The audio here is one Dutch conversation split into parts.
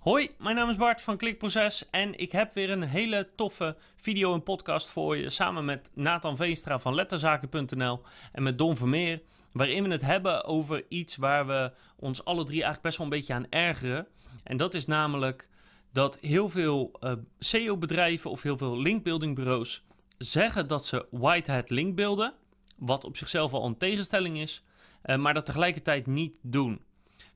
Hoi, mijn naam is Bart van Klikproces en ik heb weer een hele toffe video en podcast voor je samen met Nathan Veenstra van letterzaken.nl en met Don Vermeer, waarin we het hebben over iets waar we ons alle drie eigenlijk best wel een beetje aan ergeren. En dat is namelijk dat heel veel SEO-bedrijven of heel veel linkbuildingbureaus zeggen dat ze whitehead linkbeelden, wat op zichzelf al een tegenstelling is, uh, maar dat tegelijkertijd niet doen.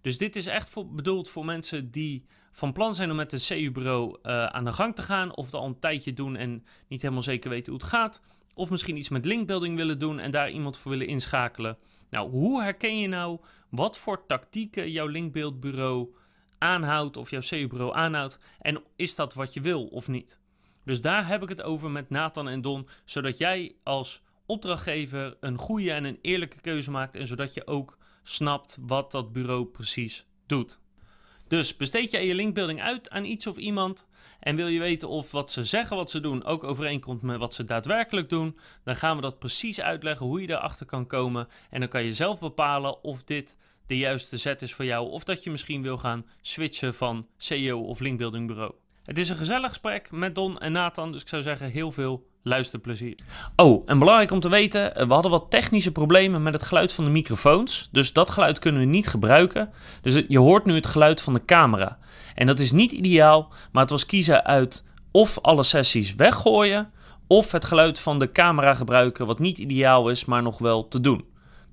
Dus dit is echt bedoeld voor mensen die van plan zijn om met een CU-bureau uh, aan de gang te gaan, of het al een tijdje doen en niet helemaal zeker weten hoe het gaat, of misschien iets met linkbuilding willen doen en daar iemand voor willen inschakelen. Nou, hoe herken je nou wat voor tactieken jouw linkbeeldbureau aanhoudt of jouw CU-bureau aanhoudt en is dat wat je wil of niet? Dus daar heb ik het over met Nathan en Don, zodat jij als opdrachtgever een goede en een eerlijke keuze maakt en zodat je ook snapt wat dat bureau precies doet. Dus besteed jij je linkbuilding uit aan iets of iemand? En wil je weten of wat ze zeggen wat ze doen ook overeenkomt met wat ze daadwerkelijk doen, dan gaan we dat precies uitleggen hoe je daarachter kan komen. En dan kan je zelf bepalen of dit de juiste zet is voor jou. Of dat je misschien wil gaan switchen van CEO of linkbuilding bureau. Het is een gezellig gesprek met Don en Nathan, dus ik zou zeggen heel veel luisterplezier. Oh, en belangrijk om te weten, we hadden wat technische problemen met het geluid van de microfoons. Dus dat geluid kunnen we niet gebruiken. Dus je hoort nu het geluid van de camera. En dat is niet ideaal, maar het was kiezen uit of alle sessies weggooien... of het geluid van de camera gebruiken, wat niet ideaal is, maar nog wel te doen.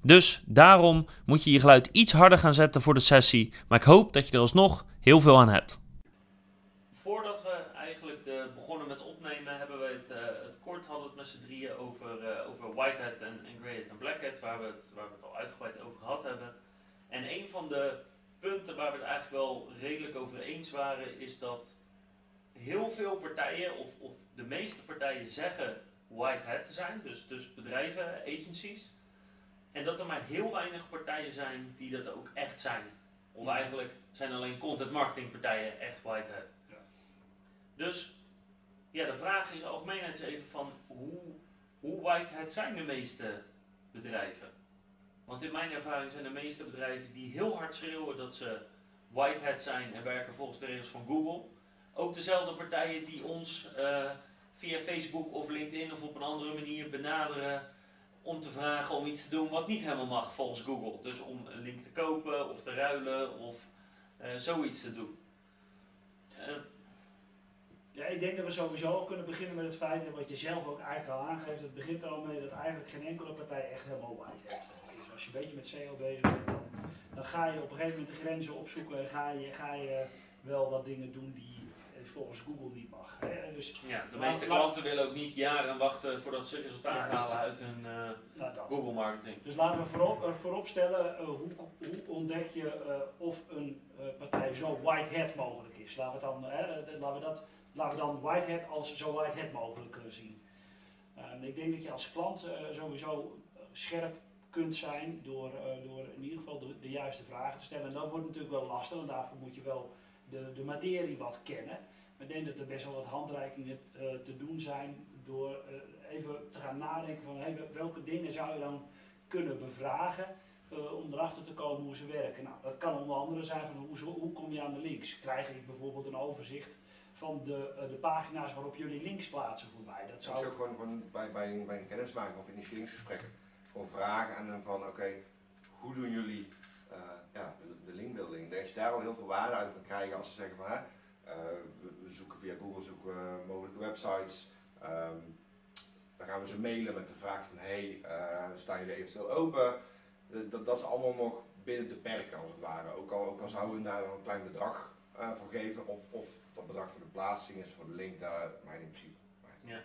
Dus daarom moet je je geluid iets harder gaan zetten voor de sessie. Maar ik hoop dat je er alsnog heel veel aan hebt. Voordat we eigenlijk de, opnemen, hebben we het, uh, het kort hadden het met z'n drieën over, uh, over Whitehead en, en Greyhead en Blackhead, waar we, het, waar we het al uitgebreid over gehad hebben. En een van de punten waar we het eigenlijk wel redelijk over eens waren, is dat heel veel partijen, of, of de meeste partijen zeggen Whitehead te zijn, dus, dus bedrijven, agencies. En dat er maar heel weinig partijen zijn die dat ook echt zijn. Of eigenlijk zijn alleen content marketing partijen echt Whitehead. Ja. Dus ja, de vraag is algemeen eens even van hoe, hoe Whitehead zijn de meeste bedrijven? Want in mijn ervaring zijn de meeste bedrijven die heel hard schreeuwen dat ze Whitehead zijn en werken volgens de regels van Google. Ook dezelfde partijen die ons uh, via Facebook of LinkedIn of op een andere manier benaderen om te vragen om iets te doen wat niet helemaal mag volgens Google. Dus om een link te kopen of te ruilen of uh, zoiets te doen. Uh, ja, ik denk dat we sowieso al kunnen beginnen met het feit, en wat je zelf ook eigenlijk al aangeeft, het begint er al mee dat eigenlijk geen enkele partij echt helemaal white is. Als je een beetje met SEO bezig bent, dan, dan, ga je op een gegeven moment de grenzen opzoeken en ga je, ga je wel wat dingen doen die volgens Google niet mag. Hè? Dus, ja, de meeste klanten willen ook niet jaren wachten voordat ze resultaat halen uit hun uh, nou, Google marketing. Dus laten we voorop, voorop stellen, uh, hoe, hoe, ontdek je of een partij zo white hat mogelijk is. Laten we, dan, laten, we dat, laten we dan white hat als zo white hat mogelijk zien. Ehm, ik denk dat je als klant sowieso scherp kunt zijn door, door in ieder geval de, juiste vragen te stellen. En dat wordt natuurlijk wel lastig, en daarvoor moet je wel de, de materie wat kennen. Maar ik denk dat er best wel wat handreikingen te doen zijn door even te gaan nadenken van welke dingen zou je dan kunnen bevragen uh, om erachter te komen hoe ze werken. Nou, dat kan onder andere zijn van hoe, hoe kom je aan de links? Krijg ik bijvoorbeeld een overzicht van de, de pagina's waarop jullie links plaatsen voorbij? Dat zou ook gewoon, gewoon bij, bij, een, bij een kennismaking of initieringsgesprek gewoon vragen aan hem van oké, hoe doen jullie ja, de, de linkbuilding? Dat je daar al heel veel waarde uit kan krijgen als ze zeggen van hè, eh, we, zoeken via Google zoeken mogelijke websites. Ehm, dan gaan we ze mailen met de vraag van hey, staan jullie eventueel open? Dat, dat is allemaal nog binnen de perken als het ware. Ook al, ook al zouden we daar een klein bedrag uh, voor geven, of, of dat bedrag voor de plaatsing is, voor de link, daar maar in principe. Ja.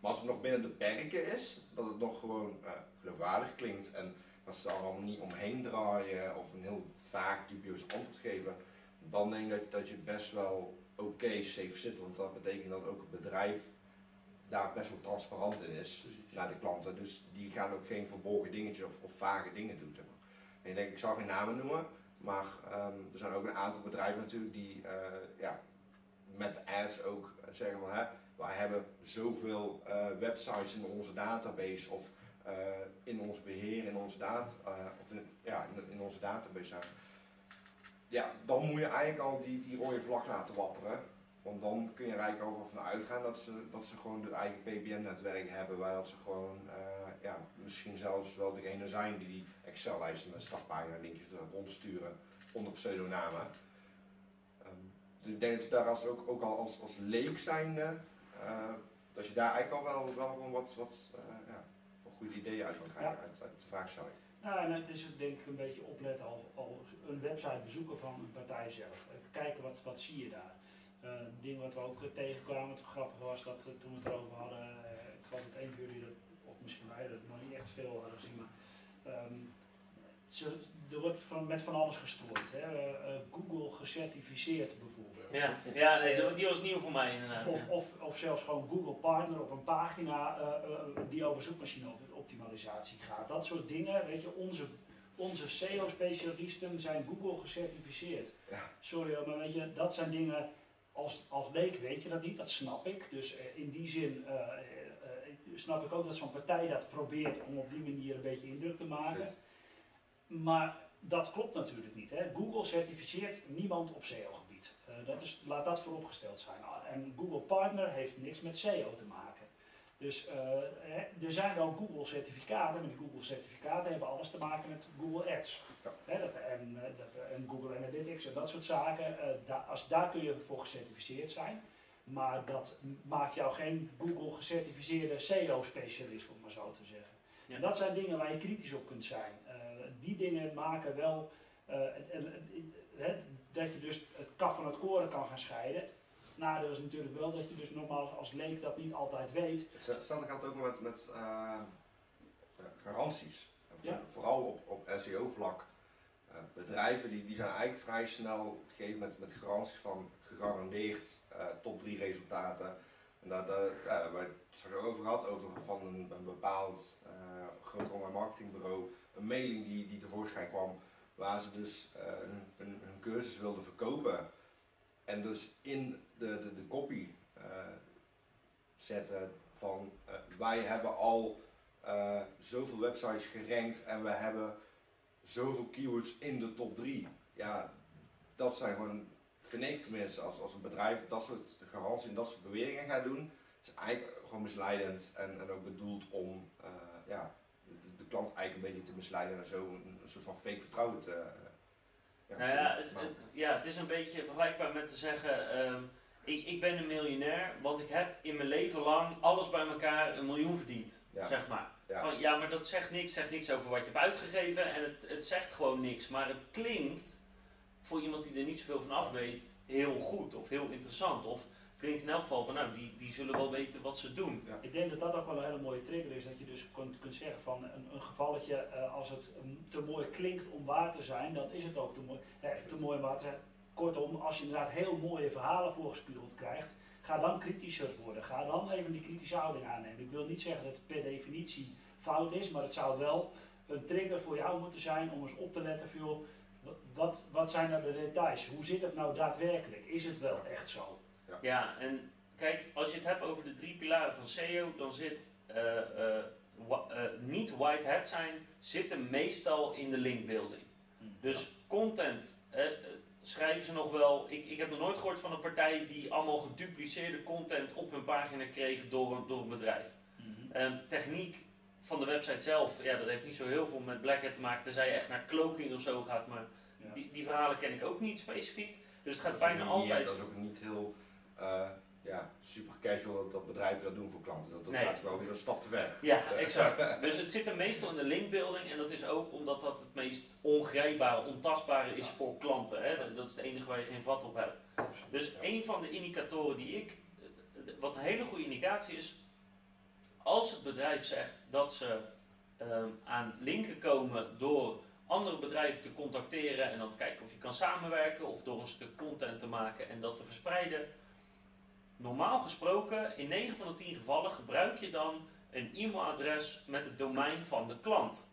Maar als het nog binnen de perken is, dat het nog gewoon uh, geloofwaardig klinkt en dat ze er allemaal niet omheen draaien of een heel vaag dubieus antwoord geven, dan denk ik dat je best wel oké safe zit. Want dat betekent dat ook het bedrijf daar best wel transparant in is naar de klanten. Dus die gaan ook geen verborgen dingetjes of, of vage dingen doen. Zeg maar. En ik denk, ik zal geen namen noemen, maar um, er zijn ook een aantal bedrijven natuurlijk die uh, ja, met ads ook zeggen van hè, wij hebben zoveel uh, websites in onze database of in ons beheer, in onze, data, of in, ja, in, in onze database ja, dan moet je eigenlijk al die, die rode vlag laten wapperen. Want dan kun je er eigenlijk al van uitgaan dat ze, dat ze gewoon de eigen PBN-netwerk hebben, waar ze gewoon eh, ja, misschien zelfs wel degene zijn die die Excel-lijsten met startpagina linkjes rondsturen onder pseudonamen. Ehm, dus ik denk dat je daar als, ook, ook al als, als leek zijnde, uh, dat je daar eigenlijk al wel, wel gewoon wat, wat, uh, ja, wat goede ideeën uit kan krijgen uit, uit de vraagstelling. Nou, en het is denk ik een beetje opletten al, al een website bezoeken van een partij zelf. Kijken wat, wat zie je daar. Uh, ding wat we ook tegenkwamen, het grappige was dat toen we het erover hadden, ik geloof dat een van jullie dat, misschien wij dat nog niet echt veel hadden gezien, maar um, ze, er wordt van, met van alles gestrooid. Hè? Google gecertificeerd bijvoorbeeld. Ja, ja nee, die was nieuw voor mij inderdaad. Of, of, of zelfs gewoon Google Partner op een pagina die over zoekmachine optimalisatie gaat. Dat soort dingen, weet je, onze onze SEO-specialisten zijn Google gecertificeerd. Ja. Sorry, maar weet je, dat zijn dingen als, als leek weet je dat niet, dat snap ik. Dus in die zin snap ik ook dat zo'n partij dat probeert om op die manier een beetje indruk te maken. Maar dat klopt natuurlijk niet. Hè. Google certificeert niemand op SEO-gebied. dat is, laat dat vooropgesteld zijn. En Google Partner heeft niks met SEO te maken. Dus er zijn wel Google-certificaten, maar die Google-certificaten hebben alles te maken met Google Ads. Ja. dat, en, dat, en, Google Analytics en dat soort zaken. Da, als, daar kun je voor gecertificeerd zijn. Maar dat maakt jou geen Google gecertificeerde SEO-specialist, om maar zo te zeggen. Ja. En dat zijn dingen waar je kritisch op kunt zijn. Uh, die dingen maken wel uh, dat je dus het kaf van het koren kan gaan scheiden. Nadeel is natuurlijk wel dat je dus normaal als leek dat niet altijd weet. Hetzelfde geldt ook met, met uh, garanties. Ja. Vooral op, op SEO-vlak. Uh, bedrijven die, die zijn eigenlijk vrij snel gegeven met, met garanties van gegarandeerd uh, top 3 resultaten. En daar, daar hebben we het over gehad, over van een, bepaald groot online marketingbureau. Een mailing die, die tevoorschijn kwam waar ze dus hun, cursus wilden verkopen. En dus in de, de, de copy zetten van wij hebben al zoveel websites gerankt en we hebben zoveel keywords in de top 3. Ja, dat zijn gewoon, vind ik tenminste, als, als een bedrijf dat soort garanties en dat soort beweringen gaat doen, is eigenlijk gewoon misleidend en, en ook bedoeld om ja, de, de, klant eigenlijk een beetje te misleiden en zo een, een soort van fake vertrouwen te, ja, nou ja, het, het, ja, het is een beetje vergelijkbaar met te zeggen, um, ik, ik ben een miljonair, want ik heb in mijn leven lang alles bij elkaar een miljoen verdiend, ja. zeg maar. Ja. Van, ja, maar dat zegt niks, zegt niks over wat je hebt uitgegeven en het, het zegt gewoon niks. Maar het klinkt voor iemand die er niet zoveel van af weet heel goed of heel interessant. Of klinkt in elk geval van nou, die, die zullen wel weten wat ze doen. Ja. Ik denk dat dat ook wel een hele mooie trigger is. Dat je dus kunt, kunt zeggen van een, een gevalletje, uh, als het um, te mooi klinkt om waar te zijn, dan is het ook te mooi, eh, te mooi om waar te zijn. Kortom, als je inderdaad heel mooie verhalen voorgespiegeld krijgt, ga dan kritischer worden. Ga dan even die kritische houding aannemen. Ik wil niet zeggen dat het per definitie fout is, maar het zou wel een trigger voor jou moeten zijn om eens op te letten van joh, wat, wat zijn nou de details? Hoe zit het nou daadwerkelijk? Is het wel echt zo? Ja. ja, en kijk, als je het hebt over de drie pilaren van SEO, dan zit uh, uh, uh, niet white hat zijn, zitten meestal in de linkbuilding. Hmm. Dus content schrijven ze nog wel. Ik, ik heb nog nooit gehoord van een partij die allemaal gedupliceerde content op hun pagina kreeg door, door een bedrijf. Mm -hmm. techniek van de website zelf, ja, dat heeft niet zo heel veel met Black Hat te maken, tenzij je echt naar cloaking of zo gaat, maar ja. die, die verhalen ken ik ook niet specifiek. Dus het gaat bijna altijd. dat is ook niet heel ja, super casual dat bedrijven dat doen voor klanten. Dat, dat nee. gaat gewoon weer een stap te ver. Ja, dus, exact. dus het zit er meestal in de linkbuilding en dat is ook omdat dat het meest ongrijpbare, ontastbare is ja. voor klanten. Hè? Dat is het enige waar je geen vat op hebt. Dus ja. een van de indicatoren die ik, wat een hele goede indicatie is, als het bedrijf zegt dat ze um, aan linken komen door andere bedrijven te contacteren en dan te kijken of je kan samenwerken of door een stuk content te maken en dat te verspreiden. Normaal gesproken, in 9 van de 10 gevallen gebruik je dan een e-mailadres met het domein van de klant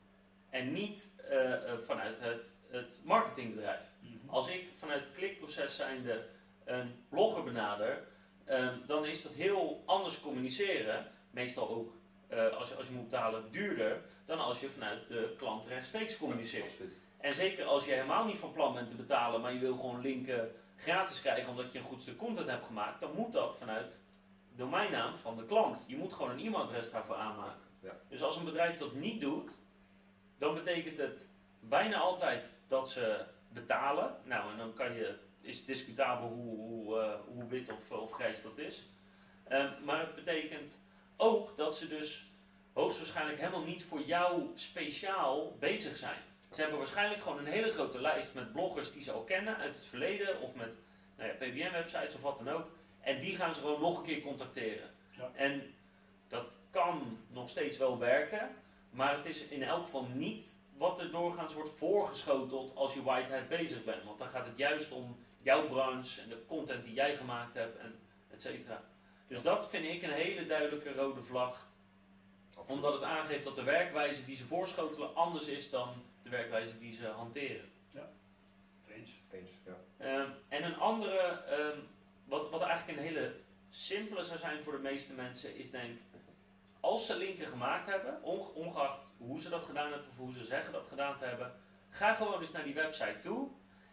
en niet uh, uh, vanuit het, het marketingbedrijf. Mm -hmm. Als ik vanuit het klikproces zijnde een blogger benader, um, dan is dat heel anders communiceren, meestal ook uh, als, je, als je moet betalen duurder, dan als je vanuit de klant rechtstreeks communiceert. En zeker als je helemaal niet van plan bent te betalen, maar je wil gewoon linken gratis krijgen omdat je een goed stuk content hebt gemaakt, dan moet dat vanuit domeinnaam van de klant. Je moet gewoon een e-mailadres daarvoor aanmaken. Ja. Dus als een bedrijf dat niet doet, dan betekent het bijna altijd dat ze betalen. Nou, en dan kan je, is het discutabel hoe, hoe, eh, hoe wit of, of grijs dat is. Ehm, maar het betekent ook dat ze dus hoogstwaarschijnlijk helemaal niet voor jou speciaal bezig zijn. Ze hebben waarschijnlijk gewoon een hele grote lijst met bloggers die ze al kennen uit het verleden of met nou ja, PBN-websites of wat dan ook. En die gaan ze gewoon nog een keer contacteren. Ja. En dat kan nog steeds wel werken, maar het is in elk geval niet wat er doorgaans wordt voorgeschoteld als je whitehead bezig bent. Want dan gaat het juist om jouw branche en de content die jij gemaakt hebt en et cetera. Dus dat vind ik een hele duidelijke rode vlag. Omdat het aangeeft dat de werkwijze die ze voorschotelen anders is dan de werkwijze die ze hanteren. Eens. Eens, ja. Ehm, en een andere, ehm, wat, wat eigenlijk een hele simpele zou zijn voor de meeste mensen, is denk als ze linken gemaakt hebben, onge- ongeacht hoe ze dat gedaan hebben of hoe ze zeggen dat gedaan te hebben, ga gewoon eens naar die website toe.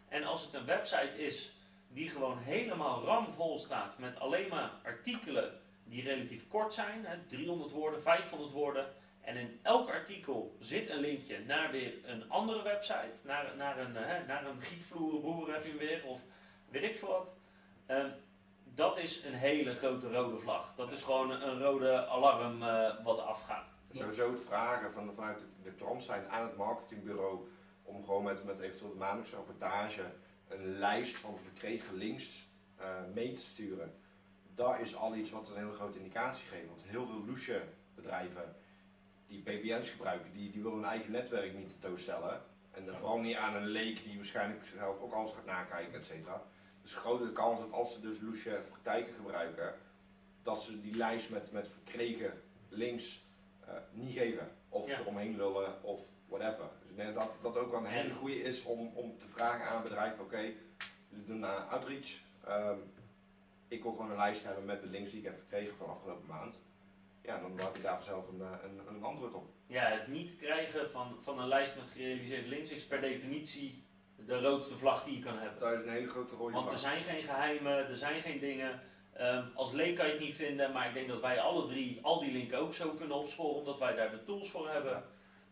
En als het een website is die gewoon helemaal ramvol staat met alleen maar artikelen die relatief kort zijn, hè, 300 woorden, 500 woorden, en in elk artikel zit een linkje naar weer een andere website, naar, naar een, hè, naar een gietvloerenboer heb je weer, of weet ik veel wat. Ehm, dat is een hele grote rode vlag. Dat is gewoon een rode alarm eh, wat afgaat. Sowieso het vragen van, vanuit de, klant zijn aan het marketingbureau om gewoon met, met eventueel de maandelijkse rapportage een lijst van verkregen links eh, mee te sturen. Dat is al iets wat een hele grote indicatie geeft. Want heel veel loesje bedrijven die PBN's gebruiken, die, die willen hun eigen netwerk niet tentoonstellen. En dan vooral niet aan een leek die waarschijnlijk zelf ook alles gaat nakijken, et cetera. Dus grote kans dat als ze dus loesje praktijken gebruiken, dat ze die lijst met, met verkregen links eh, niet geven. Of Ja. eromheen lullen of whatever. Dus ik denk dat dat ook wel een hele goede is om, om te vragen aan een bedrijf, oké, jullie doen uh, outreach. Ehm, ik wil gewoon een lijst hebben met de links die ik heb verkregen van afgelopen maand. Ja, dan heb je daar vanzelf een, eh, een, een antwoord op. Ja, het niet krijgen van, van een lijst met gerealiseerde links is per definitie de roodste vlag die je kan hebben. Dat is een hele grote rode Want er zijn geen geheimen, er zijn geen dingen. Ehm, als leek kan je het niet vinden, maar ik denk dat wij alle drie al die linken ook zo kunnen opsporen, omdat wij daar de tools voor hebben. Ja.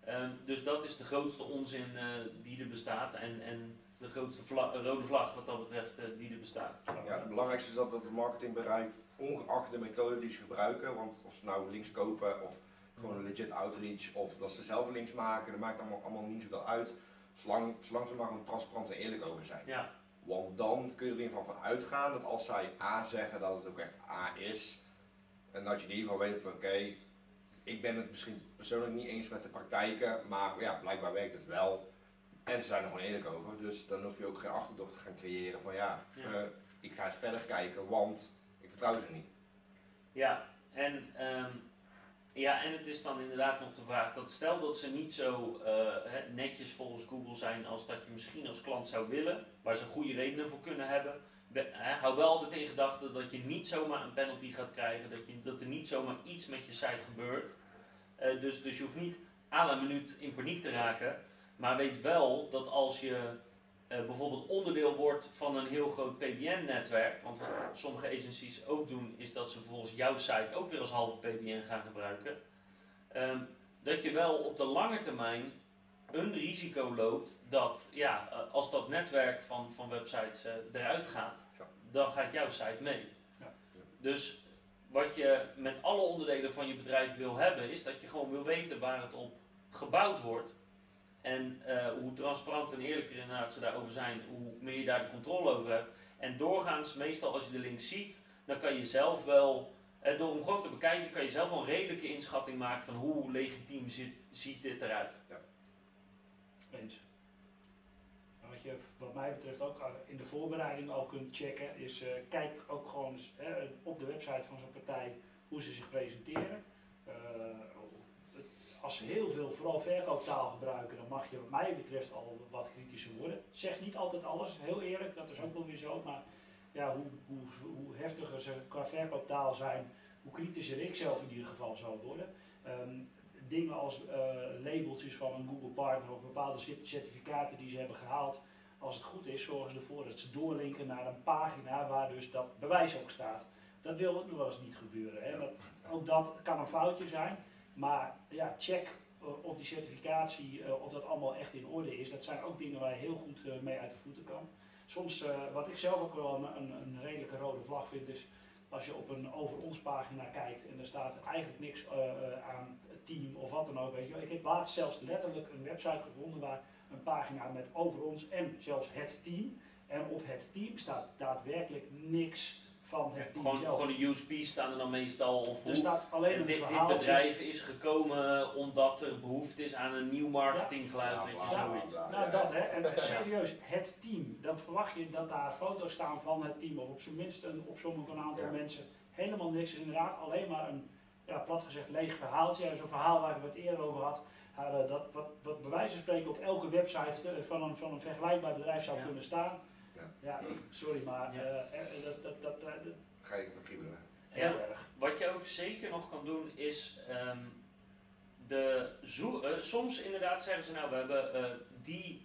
Ehm, dus dat is de grootste onzin eh, die er bestaat en, en de grootste vla- eh, rode vlag wat dat betreft eh, die er bestaat. Ja, het belangrijkste is dat, dat het marketingbedrijf, ongeacht de methode die ze gebruiken, want of ze nou links kopen of gewoon een legit outreach of dat ze zelf links maken, dat maakt allemaal, allemaal niet zoveel uit. Zolang, zolang ze maar gewoon transparant en eerlijk over zijn. Ja, Want dan kun je er in ieder geval van uitgaan dat als zij A zeggen, dat het ook echt A is. En dat je in ieder geval weet van oké, ik ben het misschien persoonlijk niet eens met de praktijken, maar ja, blijkbaar werkt het wel. En ze zijn er gewoon eerlijk over, dus dan hoef je ook geen achterdocht te gaan creëren van ja, Ja. eh, ik ga eens verder kijken, want ik vertrouw ze niet. ja. En, ehm, ja, en het is dan inderdaad nog de vraag dat stel dat ze niet zo eh, netjes volgens Google zijn als dat je misschien als klant zou willen, waar ze goede redenen voor kunnen hebben. Be- hè, hou wel altijd in gedachten dat je niet zomaar een penalty gaat krijgen, dat, je, dat er niet zomaar iets met je site gebeurt. Eh, dus, dus je hoeft niet à la minuut in paniek te raken, maar weet wel dat als je eh, bijvoorbeeld onderdeel wordt van een heel groot PBN-netwerk, want wat sommige agencies ook doen, is dat ze vervolgens jouw site ook weer als halve PBN gaan gebruiken, ehm, dat je wel op de lange termijn een risico loopt dat ja, eh, als dat netwerk van, van websites eh, eruit gaat, Ja. dan gaat jouw site mee. Ja. Dus wat je met alle onderdelen van je bedrijf wil hebben, is dat je gewoon wil weten waar het op gebouwd wordt. En eh, hoe transparant en eerlijker inderdaad ze daarover zijn, hoe meer je daar de controle over hebt. En doorgaans, meestal als je de link ziet, dan kan je zelf wel, eh, door hem gewoon te bekijken, kan je zelf wel een redelijke inschatting maken van hoe legitiem ziet, ziet dit eruit. Eens. En Wat je wat mij betreft ook in de voorbereiding al kunt checken, is eh, kijk ook gewoon eens, eh, op de website van zo'n partij hoe ze zich presenteren. Als ze heel veel, vooral verkooptaal gebruiken, dan mag je wat mij betreft al wat kritischer worden. Zeg niet altijd alles, heel eerlijk, dat is ook wel weer zo, maar ja, hoe, hoe, hoe heftiger ze qua verkooptaal zijn, hoe kritischer ik zelf in ieder geval zal worden. Ehm, dingen als eh, labeltjes van een Google Partner of bepaalde cert- certificaten die ze hebben gehaald. Als het goed is, zorgen ze ervoor dat ze doorlinken naar een pagina waar dus dat bewijs ook staat. Dat wil ook nog wel eens niet gebeuren. Hè? Dat, ook dat kan een foutje zijn. Maar ja, check eh, of die certificatie, eh, of dat allemaal echt in orde is. Dat zijn ook dingen waar je heel goed eh, mee uit de voeten kan. Soms, wat ik zelf ook wel een, een, redelijke rode vlag vind, is als je op een over ons pagina kijkt en er staat eigenlijk niks aan het team of wat dan ook. Weet je. Ik heb laatst zelfs letterlijk een website gevonden waar een pagina met over ons en zelfs het team. En op het team staat daadwerkelijk niks van het team Gewoon, zelf. gewoon de USP staan er dan meestal. Of er staat alleen een dit, bedrijf is gekomen omdat er behoefte is aan een nieuw marketinggeluid. Ja, weet je, bla, Ja, bla, zoiets. bla. Nou, dat hè. En serieus, het team. Dan verwacht je dat daar foto's staan van het team. Of op zijn minst een opzomming van een aantal Ja. mensen. Helemaal niks. Inderdaad, alleen maar een, ja, plat gezegd, leeg verhaaltje. Zo'n verhaal waar ik het eerder over had. hadden dat wat, wat bij wijze van spreken op elke website eh, van een, van een vergelijkbaar bedrijf zou Ja. kunnen staan. Ja. Sorry, maar Ja. eh, eh, dat, dat, dat, dat- dat- Ga je even kriebelen. heel Ja. erg. Wat je ook zeker nog kan doen is ehm, de zoek, eh, soms inderdaad zeggen ze nou we hebben eh, die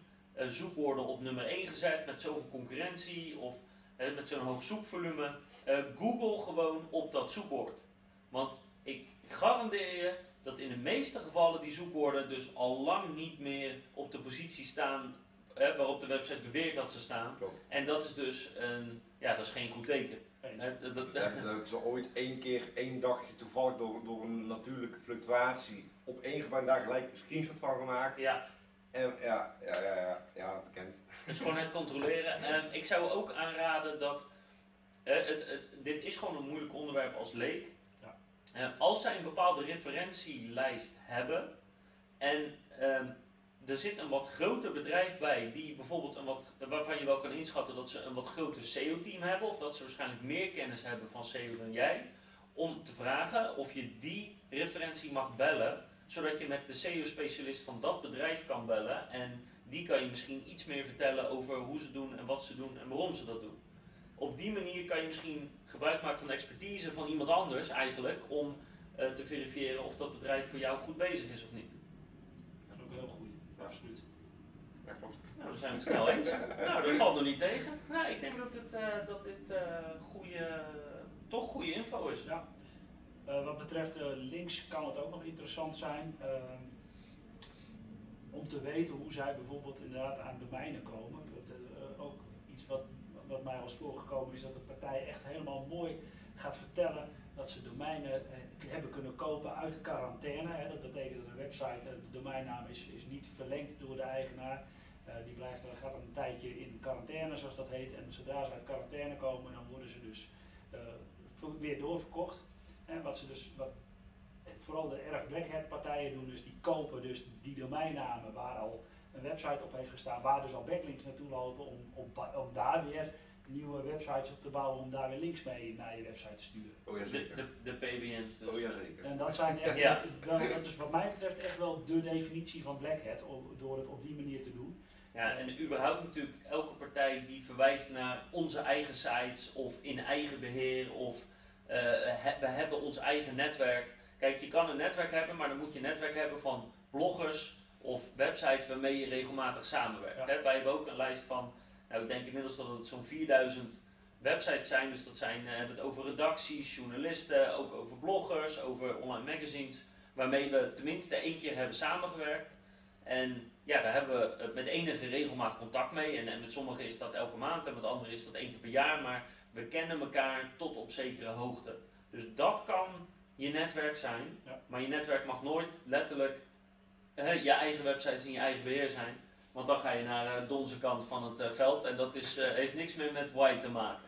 zoekwoorden op nummer 1 gezet met zoveel concurrentie of met zo'n hoog zoekvolume. Eh, Google gewoon op dat zoekwoord. Want ik garandeer je dat in de meeste gevallen die zoekwoorden dus al lang niet meer op de positie staan eh, waarop de website beweert dat ze staan. Klopt. En dat is dus een, ja, dat is geen goed teken. Eh, dat- dat- Ja, dat hebben ze ooit één keer, één dagje toevallig door, door een natuurlijke fluctuatie op één gebouw daar gelijk een screenshot van gemaakt. ja, En ja, ja, ja, ja, ja bekend. Dus gewoon het controleren. Ehm, ik zou ook aanraden dat. eh, het, het- dit is gewoon een moeilijk onderwerp als leek. Ja. Eh, als zij een bepaalde referentielijst hebben en ehm, er zit een wat groter bedrijf bij die bijvoorbeeld een wat, waarvan je wel kan inschatten dat ze een wat groter SEO-team hebben of dat ze waarschijnlijk meer kennis hebben van SEO dan jij, om te vragen of je die referentie mag bellen, zodat je met de SEO-specialist van dat bedrijf kan bellen en die kan je misschien iets meer vertellen over hoe ze doen en wat ze doen en waarom ze dat doen. Op die manier kan je misschien gebruik maken van de expertise van iemand anders eigenlijk om eh, te verifiëren of dat bedrijf voor jou goed bezig is of niet. Dat is ook heel goed. Absoluut. Ja, klopt. Nou, dan zijn we het snel eens. nou, dat valt nog niet tegen. Nou, ik denk dat, het, eh, dat dit eh goede, toch goede info is. Ja. Eh, wat betreft links kan het ook nog interessant zijn ehm, om te weten hoe zij bijvoorbeeld inderdaad aan domeinen komen. Dat, eh, ook iets wat, wat mij was voorgekomen is dat de partij echt helemaal mooi gaat vertellen dat ze domeinen eh, hebben kunnen kopen uit quarantaine. Hè. Dat betekent dat een website, eh, de domeinnaam is, is niet verlengd door de eigenaar. Eh, die blijft, gaat dan een tijdje in quarantaine, zoals dat heet. En zodra ze uit quarantaine komen, dan worden ze dus weer doorverkocht. En wat ze dus, wat vooral de erg black hat partijen doen, dus die kopen dus die domeinnamen waar al een website op heeft gestaan, waar dus al backlinks naartoe lopen, om, om daar weer nieuwe websites op te bouwen, om daar weer links mee naar je website te sturen. Oh ja, De, zeker. de, de PBN's dus. Oh ja, zeker. En dat zijn echt, Ja. dat is wat mij betreft echt wel de definitie van black hat, om- door het op die manier te doen. Ja, en überhaupt natuurlijk elke partij die verwijst naar onze eigen sites of in eigen beheer of eh, he- we hebben ons eigen netwerk. Kijk, je kan een netwerk hebben, maar dan moet je een netwerk hebben van bloggers of websites waarmee je regelmatig samenwerkt. Ja. Hè, wij hebben ook een lijst van, nou ik denk inmiddels dat het zo'n 4000 websites zijn. Dus dat zijn, eh, we hebben het over redacties, journalisten, ook over bloggers, over online magazines. Waarmee we tenminste één keer hebben samengewerkt. En ja, daar hebben we eh, met enige regelmaat contact mee. En, en met sommigen is dat elke maand en met anderen is dat één keer per jaar. Maar we kennen elkaar tot op zekere hoogte. Dus dat kan je netwerk zijn. Ja. Maar je netwerk mag nooit letterlijk je eigen websites in je eigen beheer zijn. Want dan ga je naar eh, de onze kant van het eh, veld. En dat is, eh, heeft niks meer met white te maken.